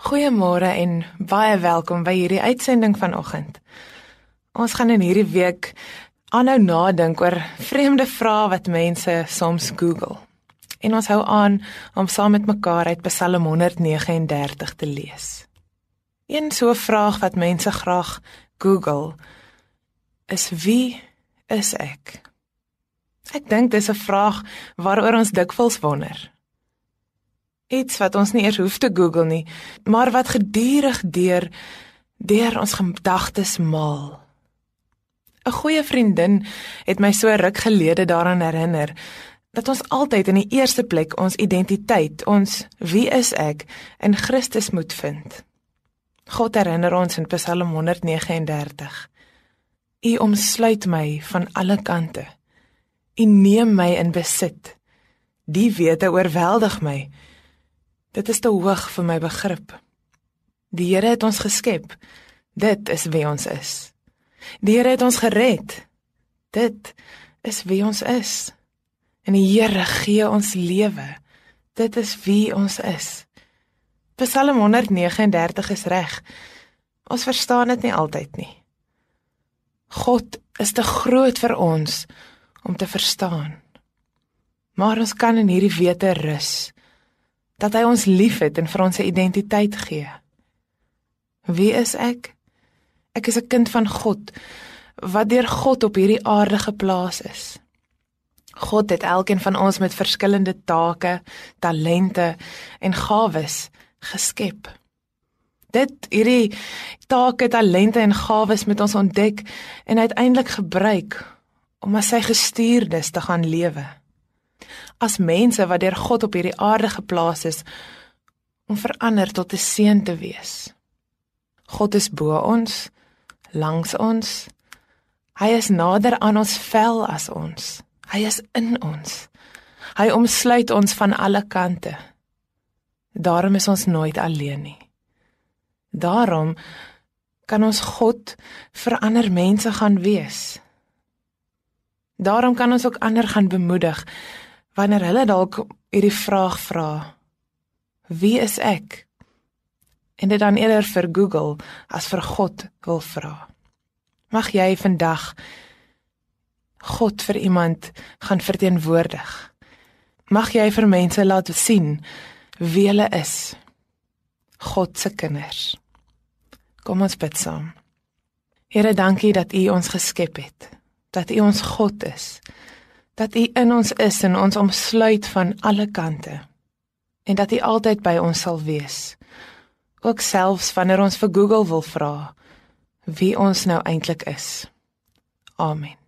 Goeiemôre en baie welkom by hierdie uitsending vanoggend. Ons gaan in hierdie week aanhou nadink oor vreemde vrae wat mense soms Google. En ons hou aan om saam met mekaar uit Psalm 139 te lees. Een so 'n vraag wat mense graag Google is wie is ek? Ek dink dis 'n vraag waaroor ons dikwels wonder. Iets wat ons nie eers hoef te Google nie, maar wat gedurig deur deur ons gedagtes maal. 'n Goeie vriendin het my so ruk gelede daaraan herinner dat ons altyd in die eerste plek ons identiteit, ons wie is ek in Christus moet vind. God herinner ons in Psalm 139. U omsluit my van alle kante. U neem my in besit. Die wete oorweldig my. Dit is te hoog vir my begrip. Die Here het ons geskep. Dit is wie ons is. Die Here het ons gered. Dit is wie ons is. En die Here gee ons lewe. Dit is wie ons is. Psalm 139 is reg. Ons verstaan dit nie altyd nie. God is te groot vir ons om te verstaan. Maar ons kan in hierdie wete rus dat hy ons liefhet en vir ons 'n identiteit gee. Wie is ek? Ek is 'n kind van God wat deur God op hierdie aarde geplaas is. God het elkeen van ons met verskillende take, talente en gawes geskep. Dit hierdie take, talente en gawes met ons ontdek en uiteindelik gebruik om as sy gestuurdes te gaan lewe as mense wat deur God op hierdie aarde geplaas is om verander tot 'n seën te wees. God is bo ons, langs ons. Hy is nader aan ons vel as ons. Hy is in ons. Hy omsluit ons van alle kante. Daarom is ons nooit alleen nie. Daarom kan ons God vir ander mense gaan wees. Daarom kan ons ook ander gaan bemoedig wanneer hulle dalk hierdie vraag vra wie is ek? En dit dan eerder vir Google as vir God wil vra. Mag jy vandag God vir iemand gaan verteenwoordig? Mag jy vir mense laat sien wie hulle is? God se kinders. Kom ons bid saam. Here dankie dat U ons geskep het dat U ons God is dat U in ons is en ons omsluit van alle kante en dat U altyd by ons sal wees. Ook selfs wanneer ons vir Google wil vra wie ons nou eintlik is. Amen.